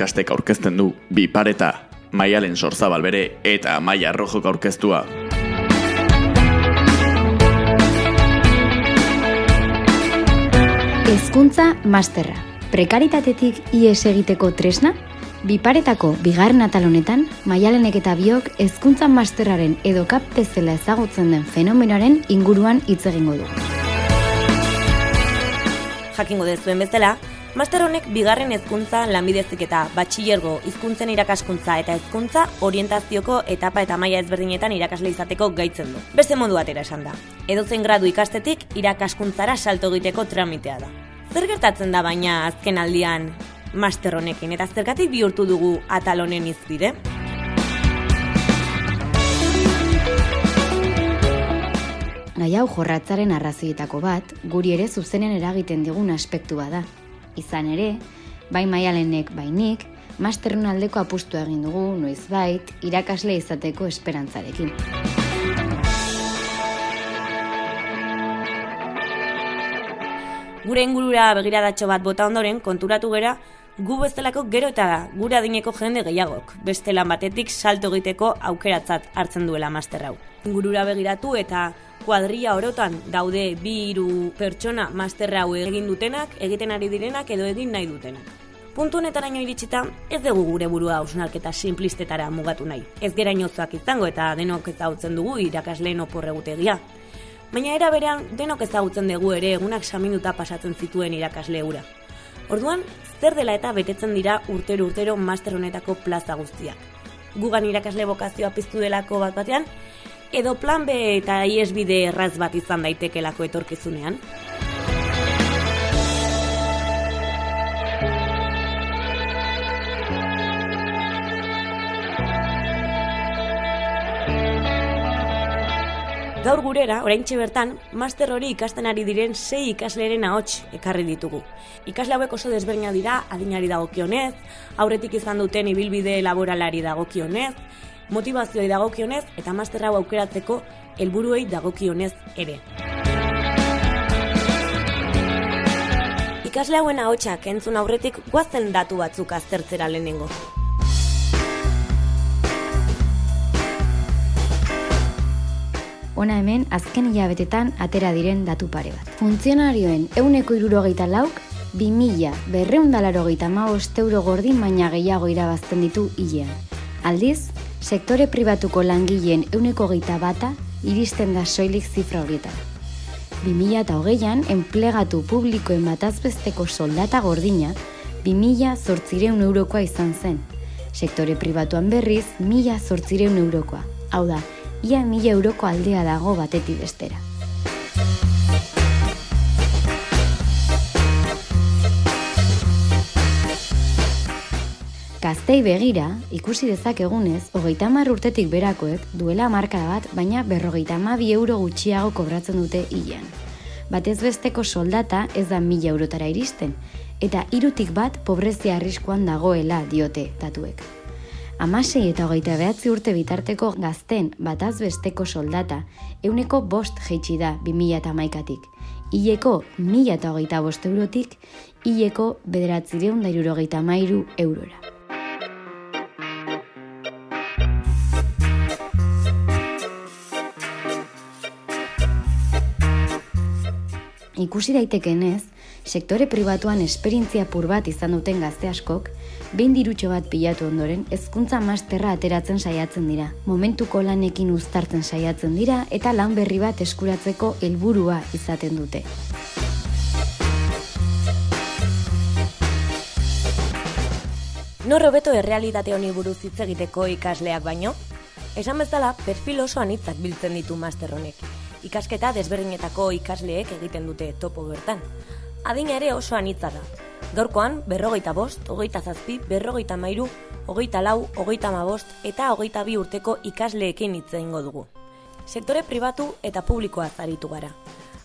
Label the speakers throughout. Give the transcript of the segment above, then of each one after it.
Speaker 1: podcastek aurkezten du bi pareta, maialen sorzabal bere eta maia rojok aurkeztua.
Speaker 2: Hezkuntza masterra. Prekaritatetik ies egiteko tresna? Biparetako bigarren atal honetan, maialenek eta biok hezkuntza masterraren edo kap bezala ezagutzen den fenomenoaren inguruan hitz egingo du.
Speaker 3: Jakingo dezuen bezala, master honek bigarren hezkuntza lanbidezik eta batxillergo hizkuntzen irakaskuntza eta hezkuntza orientazioko etapa eta maila ezberdinetan irakasle izateko gaitzen du. Beste modu batera esan da. Edozen gradu ikastetik irakaskuntzara salto egiteko tramitea da. Zer gertatzen da baina azken aldian master honekin eta zergatik bihurtu dugu atal honen izbide?
Speaker 2: Gai hau jorratzaren arrazoietako bat, guri ere zuzenen eragiten digun aspektua da. Izan ere, bai maialenek bainik, masterrun aldeko apustu egin dugu, noizbait, irakasle izateko esperantzarekin.
Speaker 3: Gure ingurura begiradatxo bat bota ondoren konturatu gera gu bezalako gero eta gure adineko jende gehiagok, beste lan batetik salto egiteko aukeratzat hartzen duela master hau. Ingurura begiratu eta kuadria orotan daude bi hiru pertsona master hau egin dutenak, egiten ari direnak edo egin nahi dutenak. Puntu honetaraino iritsita, ez dugu gure burua hausnarketa simplistetara mugatu nahi. Ez gera inozoak izango eta denok ezagutzen dugu irakasleen oporregutegia. Baina era berean denok ezagutzen dugu ere egunak saminuta pasatzen zituen irakasle ura. Orduan, zer dela eta betetzen dira urtero urtero master honetako plaza guztiak. Gugan irakasle bokazioa piztu delako bat batean, edo plan B eta iesbide erraz bat izan daitekelako etorkizunean. Gaur gurera, oraintxe bertan, master hori ikasten ari diren sei ikasleren ahots ekarri ditugu. Ikasle hauek oso desberdina dira adinari dagokionez, aurretik izan duten ibilbide laboralari dagokionez, motivazioi dagokionez eta master hau aukeratzeko helburuei dagokionez ere. Ikasle hauen ahotsak entzun aurretik guazen datu batzuk aztertzera lehenengo.
Speaker 2: Ona hemen, azken hilabetetan atera diren datu pare bat. Funtzionarioen euneko irurogeita lauk, 2000 berreundalaro geita euro gordin baina gehiago irabazten ditu hilean. Aldiz, sektore pribatuko langileen euneko geita bata iristen da soilik zifra horietan. 2000 eta hogeian, enplegatu publikoen batazbesteko soldata gordina, 2000 zortzireun eurokoa izan zen. Sektore pribatuan berriz, 1000 zortzireun eurokoa. Hau da, ia mila euroko aldea dago batetik bestera. Gaztei begira, ikusi dezakegunez, hogeita hamar urtetik berakoek duela marka bat, baina berrogeita bi euro gutxiago kobratzen dute hilean. Batez besteko soldata ez da mila eurotara iristen, eta irutik bat pobrezia arriskuan dagoela diote datuek. Amasei eta hogeita behatzi urte bitarteko gazten bataz besteko soldata euneko bost jeitsi da 2000 eta maikatik. Ileko mila eta hogeita bost eurotik, ileko bederatzireun dairurogeita mairu eurora. Ikusi daitekenez, sektore pribatuan esperientzia pur bat izan duten gazte askok, behin dirutxo bat pilatu ondoren, hezkuntza masterra ateratzen saiatzen dira. Momentuko lanekin uztartzen saiatzen dira eta lan berri bat eskuratzeko helburua izaten dute.
Speaker 3: Nor hobeto errealitate honi buruz hitz egiteko ikasleak baino? Esan bezala, perfil oso anitzak biltzen ditu master honek. Ikasketa desberdinetako ikasleek egiten dute topo bertan. Adina ere oso anitza da. Gaurkoan, berrogeita bost, hogeita zazpi, berrogeita mairu, hogeita lau, hogeita mabost eta hogeita bi urteko ikasleekin hitz egingo dugu. Sektore pribatu eta publikoa zaritu gara.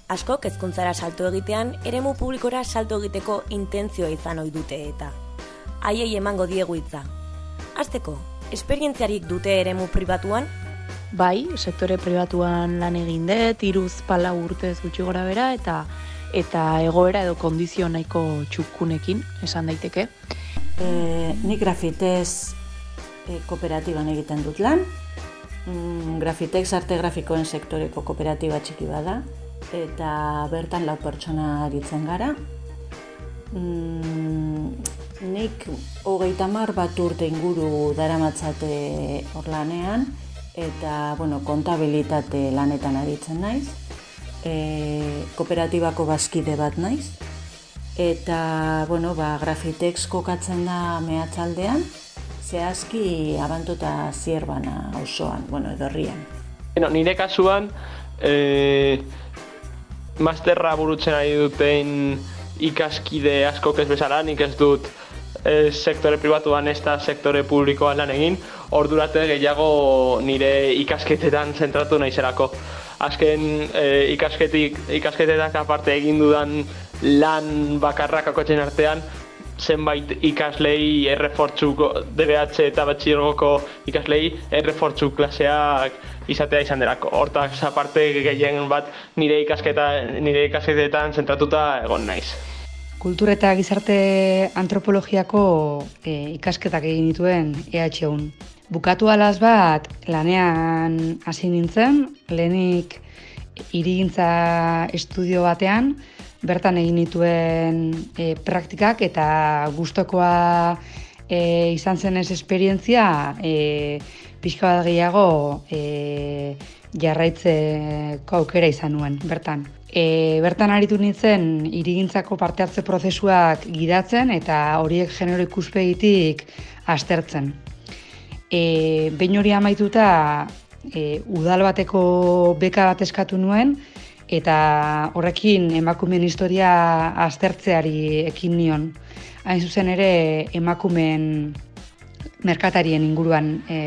Speaker 3: Askok ezkuntzara salto egitean, eremu publikora salto egiteko intentzioa izan ohi dute eta haiei emango diegu hitza. Azteko, esperientziarik dute eremu pribatuan?
Speaker 4: Bai, sektore pribatuan lan egin dut, iruz pala urtez gutxi gora bera, eta eta egoera edo kondizio nahiko txukunekin esan daiteke.
Speaker 5: E, nik grafitez e, kooperatiban egiten dut lan. Mm, grafitex arte grafikoen sektoreko kooperatiba txiki bada eta bertan lau pertsona aritzen gara. Mm, nik hogeita mar bat urte inguru daramatzate hor lanean eta bueno, kontabilitate lanetan aritzen naiz. E, kooperatibako bazkide bat naiz. Eta, bueno, ba, grafitex kokatzen da mehatzaldean, zehazki abantuta zierbana osoan, bueno, edorrian.
Speaker 6: Bueno, nire kasuan, e, masterra burutzen ari duten ikaskide asko ez bezala, nik ez dut e, sektore pribatuan ez da sektore publikoan lan egin, ordurate gehiago nire ikasketetan zentratu nahizelako. Azken e, ikasketik, ikasketetak aparte egin dudan lan bakarrak akotzen artean, zenbait ikaslei errefortzuk DBH eta batxirgoko ikaslei errefortzu klaseak izatea izan derako. Hortak aparte gehien bat nire ikasketa nire ikasketetan zentratuta egon naiz.
Speaker 7: Kultur eta gizarte antropologiako e, ikasketak egin dituen EH-un. Bukatu alaz bat lanean hasi nintzen, lehenik irigintza estudio batean, bertan egin dituen e, praktikak eta gustokoa e, izan zen ez esperientzia e, pixka bat gehiago e, jarraitzeko aukera izan nuen, bertan. E, bertan aritu nintzen irigintzako parte hartze prozesuak gidatzen eta horiek genero ikuspegitik astertzen. E, behin hori amaituta e, udal bateko beka bat eskatu nuen, eta horrekin emakumeen historia aztertzeari ekin nion. Hain zuzen ere emakumeen merkatarien inguruan e,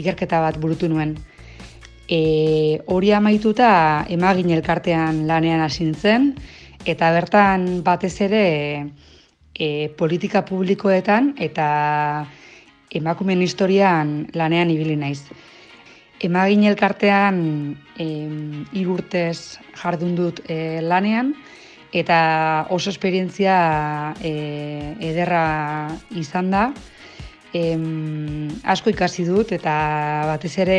Speaker 7: ikerketa bat burutu nuen. E, hori amaituta emagin elkartean lanean hasi nintzen, eta bertan batez ere e, politika publikoetan eta emakumeen historian lanean ibili naiz. Emagin elkartean irurtez jardun dut e, lanean, eta oso esperientzia e, ederra izan da. E, asko ikasi dut eta batez ere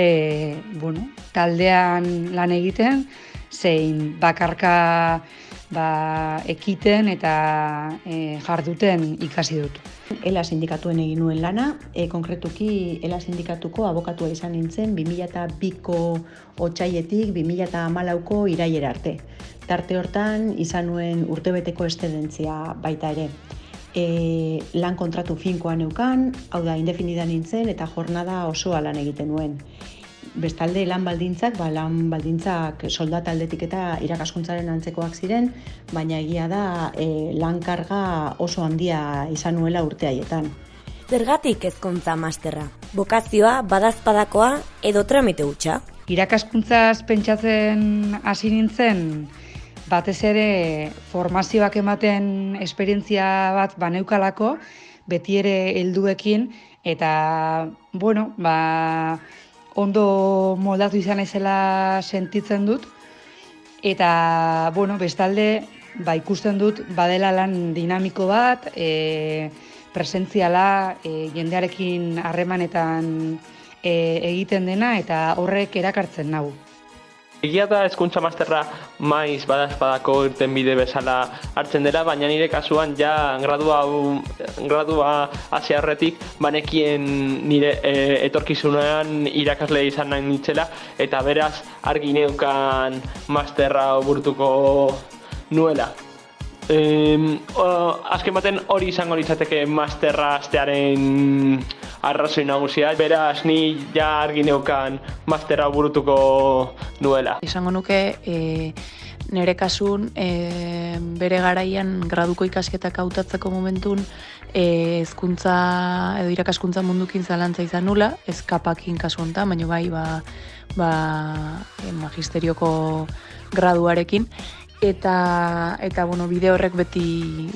Speaker 7: bueno, taldean lan egiten, zein bakarka ba, ekiten eta e, jarduten ikasi dut.
Speaker 8: Ela sindikatuen egin nuen lana, e, konkretuki Ela sindikatuko abokatua izan nintzen 2002ko otxaietik 2008ko iraiera arte. Tarte hortan izan nuen urtebeteko estedentzia baita ere. E, lan kontratu finkoa neukan, hau da indefinidan nintzen eta jornada osoa lan egiten nuen bestalde lan baldintzak, ba, lan baldintzak soldata aldetik eta irakaskuntzaren antzekoak ziren, baina egia da e, lan karga oso handia izan nuela urte haietan.
Speaker 3: Zergatik ezkontza masterra? Bokazioa, badazpadakoa edo tramite hutsa?
Speaker 7: Irakaskuntzaz pentsatzen hasi nintzen, batez ere formazioak ematen esperientzia bat baneukalako, beti ere helduekin eta bueno, ba, ondo moldatu izan ezela sentitzen dut. Eta, bueno, bestalde, ba, ikusten dut, badela lan dinamiko bat, e, presentziala, e, jendearekin harremanetan e, egiten dena, eta horrek erakartzen nahu.
Speaker 6: Egia da hezkuntza masterra maiz badazpadako irten bide bezala hartzen dela, baina nire kasuan ja gradua gradua hasi aurretik banekien nire e, etorkizunean irakasle izan nahi nitzela eta beraz argi neukan masterra burtuko nuela. Eh, azken baten hori izango litzateke masterra astearen arrazoi nagusia. Beraz, ni ja argi neukan masterra burutuko nuela.
Speaker 4: Izango nuke, e, nire kasun, e, bere garaian graduko ikasketak hautatzeko momentun, e, ezkuntza edo irakaskuntza mundukin zalantza izan nula, ezkapakin kasu honetan, baina bai, ba, ba, e, magisterioko graduarekin eta eta bueno, bide horrek beti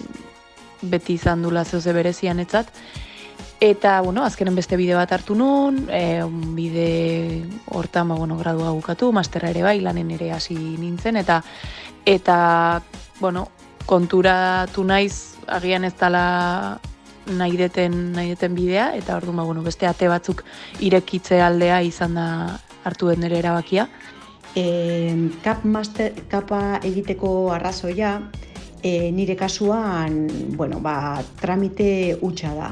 Speaker 4: beti izan dula zeuze berezian etzat. Eta, bueno, azkenen beste bide bat hartu nun, e, bide hortan, ba, bueno, gradua bukatu, masterra ere bai, lanen ere hasi nintzen, eta, eta, bueno, konturatu naiz, agian ez dala nahi deten, nahi deten bidea, eta ordu ba, bueno, beste ate batzuk irekitze aldea izan da hartu den nire erabakia.
Speaker 8: E, kap master, kapa egiteko arrazoia, e, nire kasuan, bueno, ba, tramite utxa da.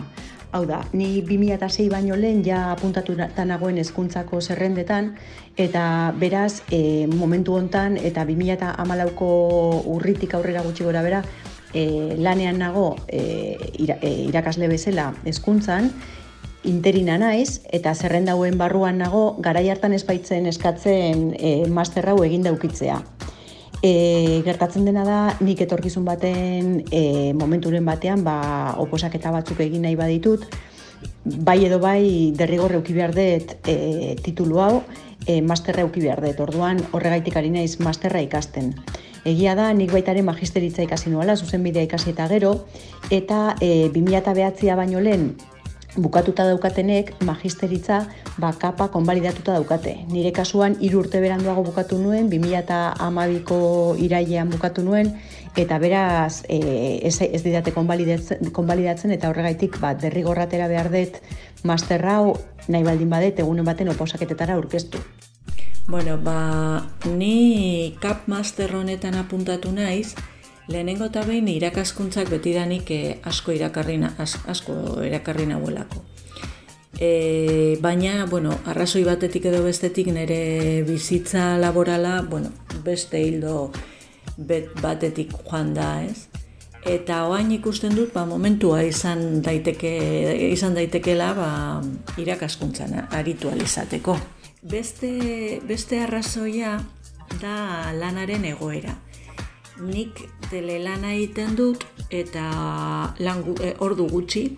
Speaker 8: Hau da, ni 2006 baino lehen ja apuntatu nagoen hezkuntzako zerrendetan, eta beraz, e, momentu hontan eta 2008ko urritik aurrera gutxi gora bera, e, lanean nago e, irakasle bezala hezkuntzan, interina naiz eta zerrendauen barruan nago garai hartan espaitzen eskatzen e, master hau egin daukitzea. E, gertatzen dena da nik etorkizun baten e, momenturen batean ba, oposaketa batzuk egin nahi baditut, bai edo bai derrigor euki behar dut e, titulu hau, e, masterra euki behar dut, orduan horregaitik ari naiz masterra ikasten. Egia da, nik baitaren magisteritza ikasi nuela, zuzen bidea ikasi eta gero, eta e, 2008a baino lehen bukatuta daukatenek magisteritza bakapa konbalidatuta daukate. Nire kasuan hiru urte beranduago bukatu nuen, 2012ko irailean bukatu nuen eta beraz e, ez, ez didate konbalidatzen, eta horregaitik bat derrigorratera behar dut master hau nahi baldin badet egunen baten oposaketetara aurkeztu.
Speaker 5: Bueno, ba, ni kap master honetan apuntatu naiz, Lehenengo eta behin irakaskuntzak betidanik eh, asko irakarri asko irakarri nahuelako. E, baina, bueno, arrazoi batetik edo bestetik nire bizitza laborala, bueno, beste hildo bet batetik joan da, ez? Eta oain ikusten dut, ba, momentua izan daiteke izan daitekela, ba, irakaskuntzan aritu alizateko. Beste, beste arrazoia da lanaren egoera nik telelana egiten dut eta lan e, ordu gutxi.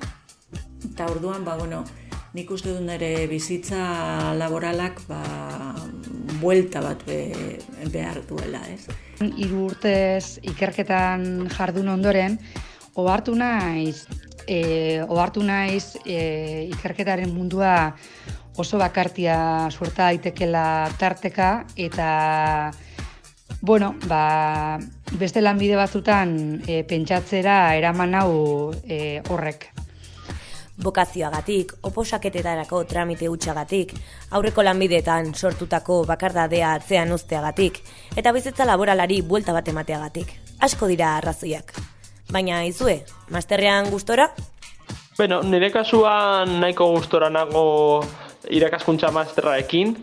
Speaker 5: Eta orduan ba bueno nik uste dut nire bizitza laboralak ba buelta bat be, behar duela ez?
Speaker 7: Hiru urtez ikerketan jardun ondoren ohartu naiz e, ohartu naiz e, ikerketaren mundua oso bakartia suerta daitekela tarteka eta Bueno, ba, beste lanbide batzutan e, pentsatzera eraman hau e, horrek.
Speaker 3: Bokazioagatik, oposaketetarako tramite utxagatik, aurreko lanbideetan sortutako bakardadea atzean usteagatik, eta bizitza laboralari buelta bat emateagatik. Asko dira arrazoiak. Baina izue, masterrean gustora?
Speaker 6: Bueno, nire kasuan nahiko gustora nago irakaskuntza masterraekin,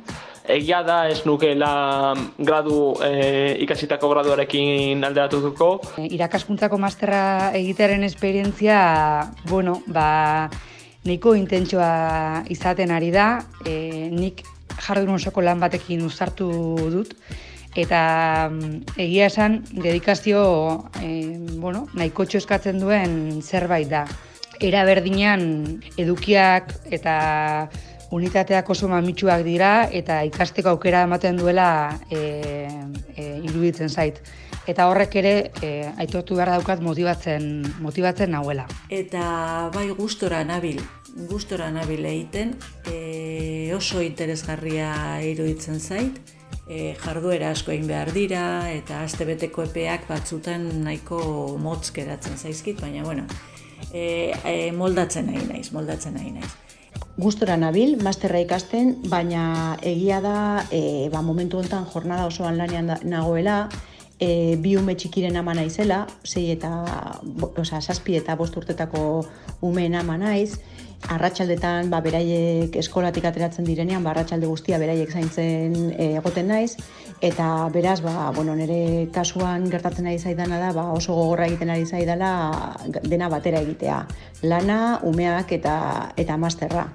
Speaker 6: egia da ez nukela gradu e, ikasitako graduarekin alderatutuko.
Speaker 7: Irakaskuntzako masterra egitearen esperientzia, bueno, ba, nahiko intentsua izaten ari da, e, nik jardun osoko lan batekin uzartu dut, eta mm, egia esan dedikazio e, bueno, nahiko eskatzen duen zerbait da. Era berdinean edukiak eta unitateak oso mamitsuak dira eta ikasteko aukera ematen duela e, e, iruditzen zait. Eta horrek ere e, aitortu behar daukat motibatzen, motibatzen nahuela.
Speaker 5: Eta bai gustora nabil, gustora nabil egiten, e, oso interesgarria iruditzen zait, e, jarduera asko egin behar dira eta astebeteko epeak batzutan nahiko motz geratzen zaizkit, baina bueno, e, e, moldatzen nahi naiz, moldatzen nahi naiz
Speaker 8: gustora nabil, masterra ikasten, baina egia da, e, ba, momentu honetan jornada osoan lanean nagoela, e, bi ume txikiren ama naizela, sei eta, oza, saspi eta bost urtetako umeen ama naiz, arratsaldetan ba, beraiek eskolatik ateratzen direnean, ba, arratsalde guztia beraiek zaintzen e, egoten naiz, eta beraz, ba, bueno, nire kasuan gertatzen ari zaidana da, ba, oso gogorra egiten ari zaidala dena batera egitea. Lana, umeak eta, eta masterra.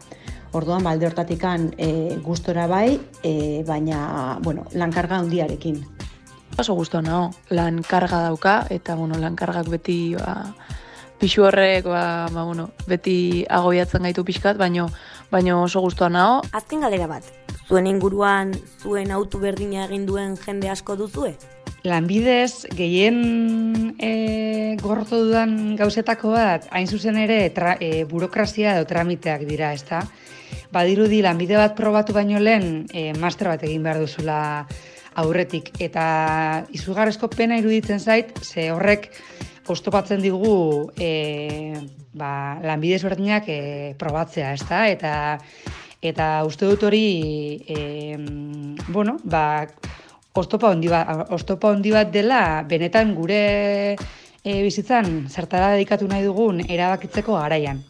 Speaker 8: Orduan, balde hortatikan e, gustora bai, e, baina, bueno, lankarga handiarekin.
Speaker 4: Oso guztua nago, lan karga dauka, eta, bueno, lan kargak beti, ba, pixu horrek, ba, ba, bueno, beti agobiatzen gaitu pixkat, baino, baino oso guztua nago.
Speaker 3: Azken galera bat, zuen inguruan, zuen autu berdina egin duen jende asko duzue?
Speaker 7: Lanbidez, gehien e, gorrotu dudan gauzetako bat, hain zuzen ere, tra, e, burokrazia edo tramiteak dira, ezta? Badirudi, lanbide bat probatu baino lehen, e, master bat egin behar duzula aurretik. Eta izugarrezko pena iruditzen zait, ze horrek oztopatzen digu e, ba, lanbide ezberdinak e, probatzea, ez da? Eta, eta uste dut hori, e, bueno, ba, oztopa handi bat, oztopa handi bat dela, benetan gure e, bizitzan zertara dedikatu nahi dugun erabakitzeko garaian.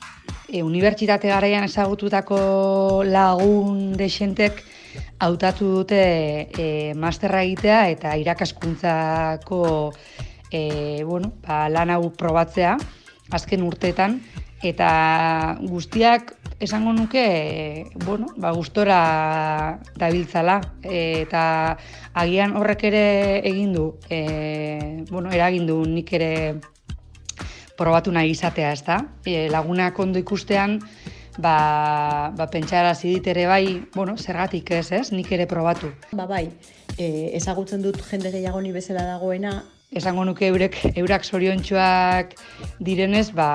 Speaker 7: E, unibertsitate garaian ezagututako lagun desentek hautatu dute e, masterra egitea eta irakaskuntzako e, bueno, ba, lan hau probatzea azken urteetan eta guztiak esango nuke bueno, ba, gustora dabiltzala eta agian horrek ere egin du e, bueno, eragin du nik ere probatu nahi izatea, ez da? E, lagunak ondo ikustean, ba, ba pentsara zidit ere bai, bueno, zergatik ez, ez, nik ere probatu.
Speaker 8: Ba bai, e, ezagutzen dut jende gehiago ni bezala dagoena,
Speaker 7: Esango nuke eurek, eurak zoriontsuak direnez, ba,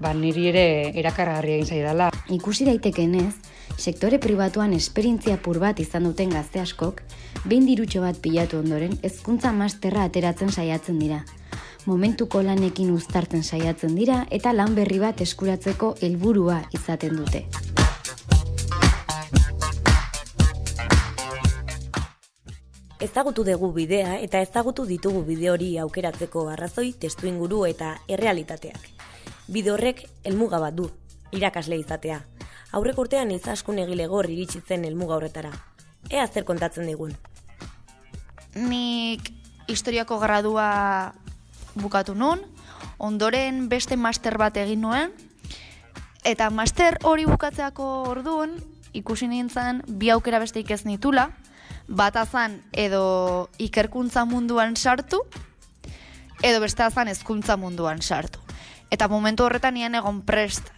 Speaker 7: ba niri ere erakargarria egin zaidala.
Speaker 2: Ikusi daitekenez, sektore pribatuan esperientzia pur bat izan duten gazte askok, behin dirutxo bat pilatu ondoren, hezkuntza masterra ateratzen saiatzen dira momentuko lanekin uztartzen saiatzen dira eta lan berri bat eskuratzeko helburua izaten dute.
Speaker 3: Ezagutu dugu bidea eta ezagutu ditugu bide hori aukeratzeko arrazoi, testu inguru eta errealitateak. Bide horrek helmuga bat du, irakasle izatea. Aurrek urtean izaskun egile gor iritsi zen helmuga horretara. Ea zer kontatzen digun.
Speaker 9: Nik historiako gradua bukatu nun, ondoren beste master bat egin nuen, eta master hori bukatzeako orduan, ikusi nintzen, bi aukera beste ikez nitula, bat azan edo ikerkuntza munduan sartu, edo beste azan ezkuntza munduan sartu. Eta momentu horretan nien egon prest,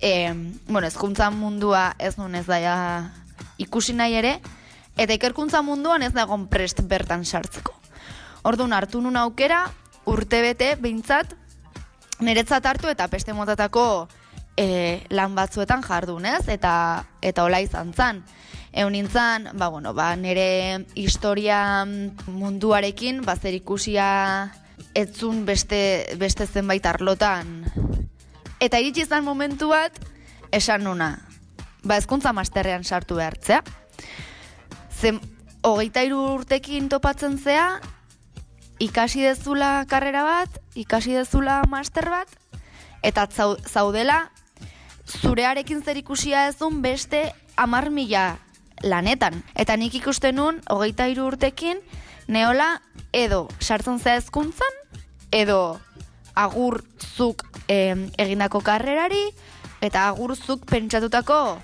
Speaker 9: e, bueno, ezkuntza mundua ez nun ez daia ikusi nahi ere, eta ikerkuntza munduan ez da egon prest bertan sartzeko. Orduan hartu nun aukera, urte bete, behintzat, niretzat hartu eta peste motatako e, lan batzuetan jardunez, eta eta hola izan zan. Egun nintzen, ba, bueno, ba, nire historia munduarekin, ba, zer ikusia etzun beste, beste zenbait arlotan. Eta iritsi izan momentu bat, esan nuna, ba, ezkuntza masterrean sartu behartzea. Zen, hogeita urtekin topatzen zea, ikasi dezula karrera bat, ikasi dezula master bat, eta zaudela zurearekin zer ikusia ezun beste amar mila lanetan. Eta nik ikusten nun, hogeita iru urtekin, neola edo sartzen zea ezkuntzan, edo agurzuk eh, egindako karrerari, eta agurzuk pentsatutako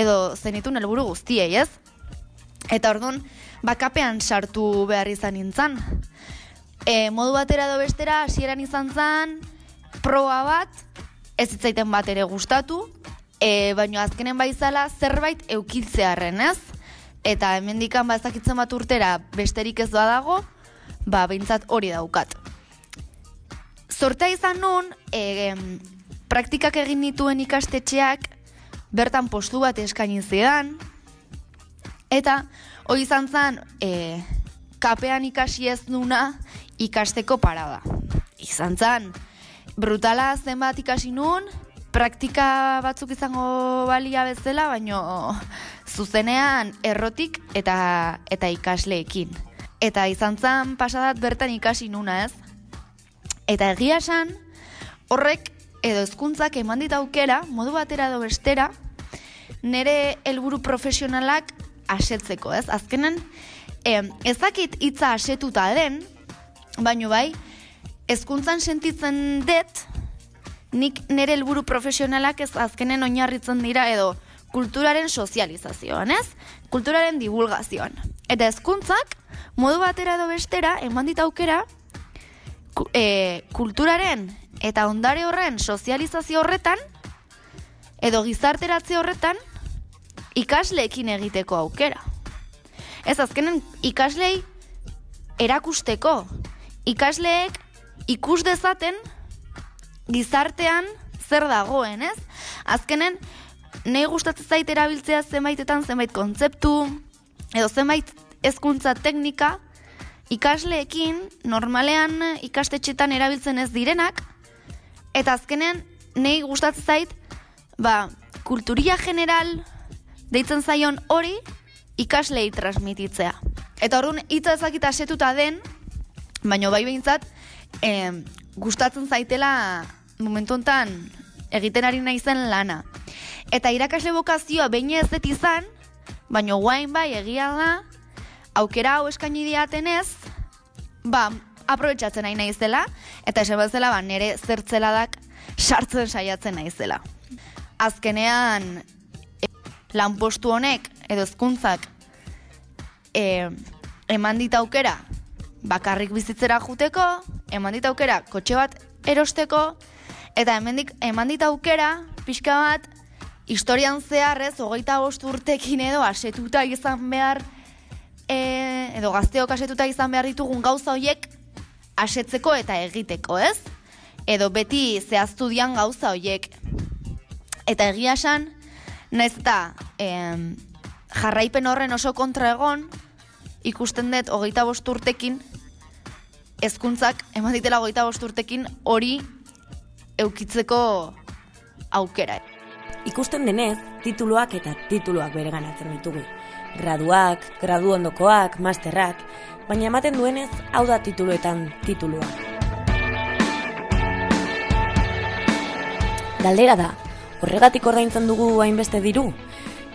Speaker 9: edo zenitun helburu guztiei, ez? Eta orduan, bakapean sartu behar izan nintzen. E, modu batera do bestera, hasieran izan zen, proa bat, ez zitzaiten bat ere gustatu, e, baina azkenen baizala zerbait eukiltzearen, ez? Eta hemendikan ba ezakitzen bat urtera besterik ez doa dago, ba behintzat hori daukat. Zortea izan nun, e, praktikak egin nituen ikastetxeak, bertan postu bat eskaini zidan, eta hori izan zen, e, kapean ikasi ez nuna, ikasteko parada. Izan zan, brutala zenbat ikasi nun, praktika batzuk izango balia bezala, baino zuzenean errotik eta eta ikasleekin. Eta izan zan pasadat bertan ikasi nuna ez. Eta egia esan, horrek edo hezkuntzak eman dit aukera, modu batera edo bestera, nire helburu profesionalak asetzeko, ez? Azkenen, eh, ezakit hitza asetuta den, baino bai, ezkuntzan sentitzen dut, nik nire helburu profesionalak ez azkenen oinarritzen dira edo kulturaren sozializazioan, ez? Kulturaren divulgazioan. Eta ezkuntzak, modu batera edo bestera, eman dit aukera, e, kulturaren eta ondare horren sozializazio horretan, edo gizarteratze horretan, ikasleekin egiteko aukera. Ez azkenen ikaslei erakusteko, ikasleek ikus dezaten gizartean zer dagoen, ez? Azkenen, nahi gustatzen zait erabiltzea zenbaitetan zenbait kontzeptu, edo zenbait hezkuntza teknika, ikasleekin normalean ikastetxetan erabiltzen ez direnak, eta azkenen nei gustatzen zait, ba, kulturia general deitzen zaion hori ikaslei transmititzea. Eta orduan hitza ezakita asetuta den, baino bai behintzat, eh, gustatzen zaitela momentu hontan egiten ari naizen lana. Eta irakasle bokazioa behin ez dut izan, baino guain bai egia da, aukera hau eskaini diatenez, ba, aprobetsatzen nahi naizela, eta esan bezala, ba, nire zertzeladak sartzen saiatzen naizela. Azkenean, e, lanpostu honek, edo ezkuntzak, e, eman dit aukera, bakarrik bizitzera juteko, eman dit aukera, kotxe bat erosteko, eta hemendik eman dit aukera, pixka bat, historian zeharrez, hogeita bost urtekin edo asetuta izan behar, e, edo gazteok asetuta izan behar ditugun gauza horiek asetzeko eta egiteko, ez? Edo beti zehaztu dian gauza horiek. Eta egia esan, naiz eta em, jarraipen horren oso kontra egon, ikusten dut hogeita bost urtekin, ezkuntzak eman ditela hogeita bost urtekin hori eukitzeko aukera.
Speaker 3: Ikusten denez, tituluak eta tituluak bere ganatzen ditugu. Graduak, gradu ondokoak, masterrak, baina ematen duenez, hau da tituluetan titulua. Galdera da, horregatik ordaintzen dugu hainbeste diru?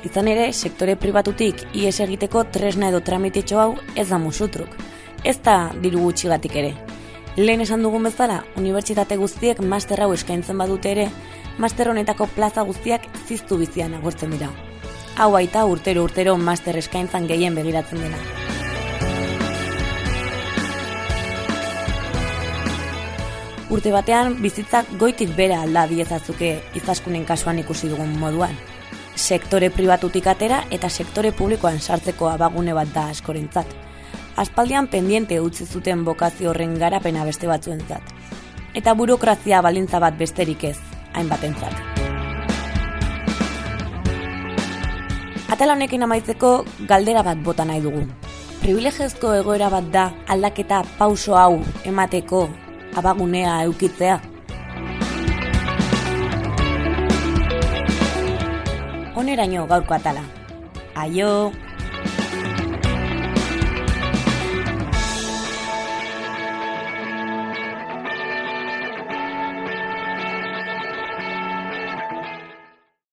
Speaker 3: Izan ere, sektore pribatutik ies egiteko tresna edo tramititxo hau ez da musutruk. Ez da diru gutxigatik ere. Lehen esan dugun bezala, unibertsitate guztiek master hau eskaintzen badute ere, master honetako plaza guztiak ziztu bizian agortzen dira. Hau baita urtero urtero master eskaintzan gehien begiratzen dena. Urte batean bizitzak goitik bera alda diezazuke izaskunen kasuan ikusi dugun moduan. Sektore pribatutik atera eta sektore publikoan sartzeko abagune bat da askorentzat. Aspaldian pendiente utzi zuten bokazio horren garapena beste batzuentzat. Eta burokrazia balintza bat besterik ez, hainbatentzat. Atala honekin amaitzeko galdera bat bota nahi dugu. Privilegiozko egoera bat da aldaketa pauso hau emateko abagunea eukitzea. Oneraino gaurko atala. Aio!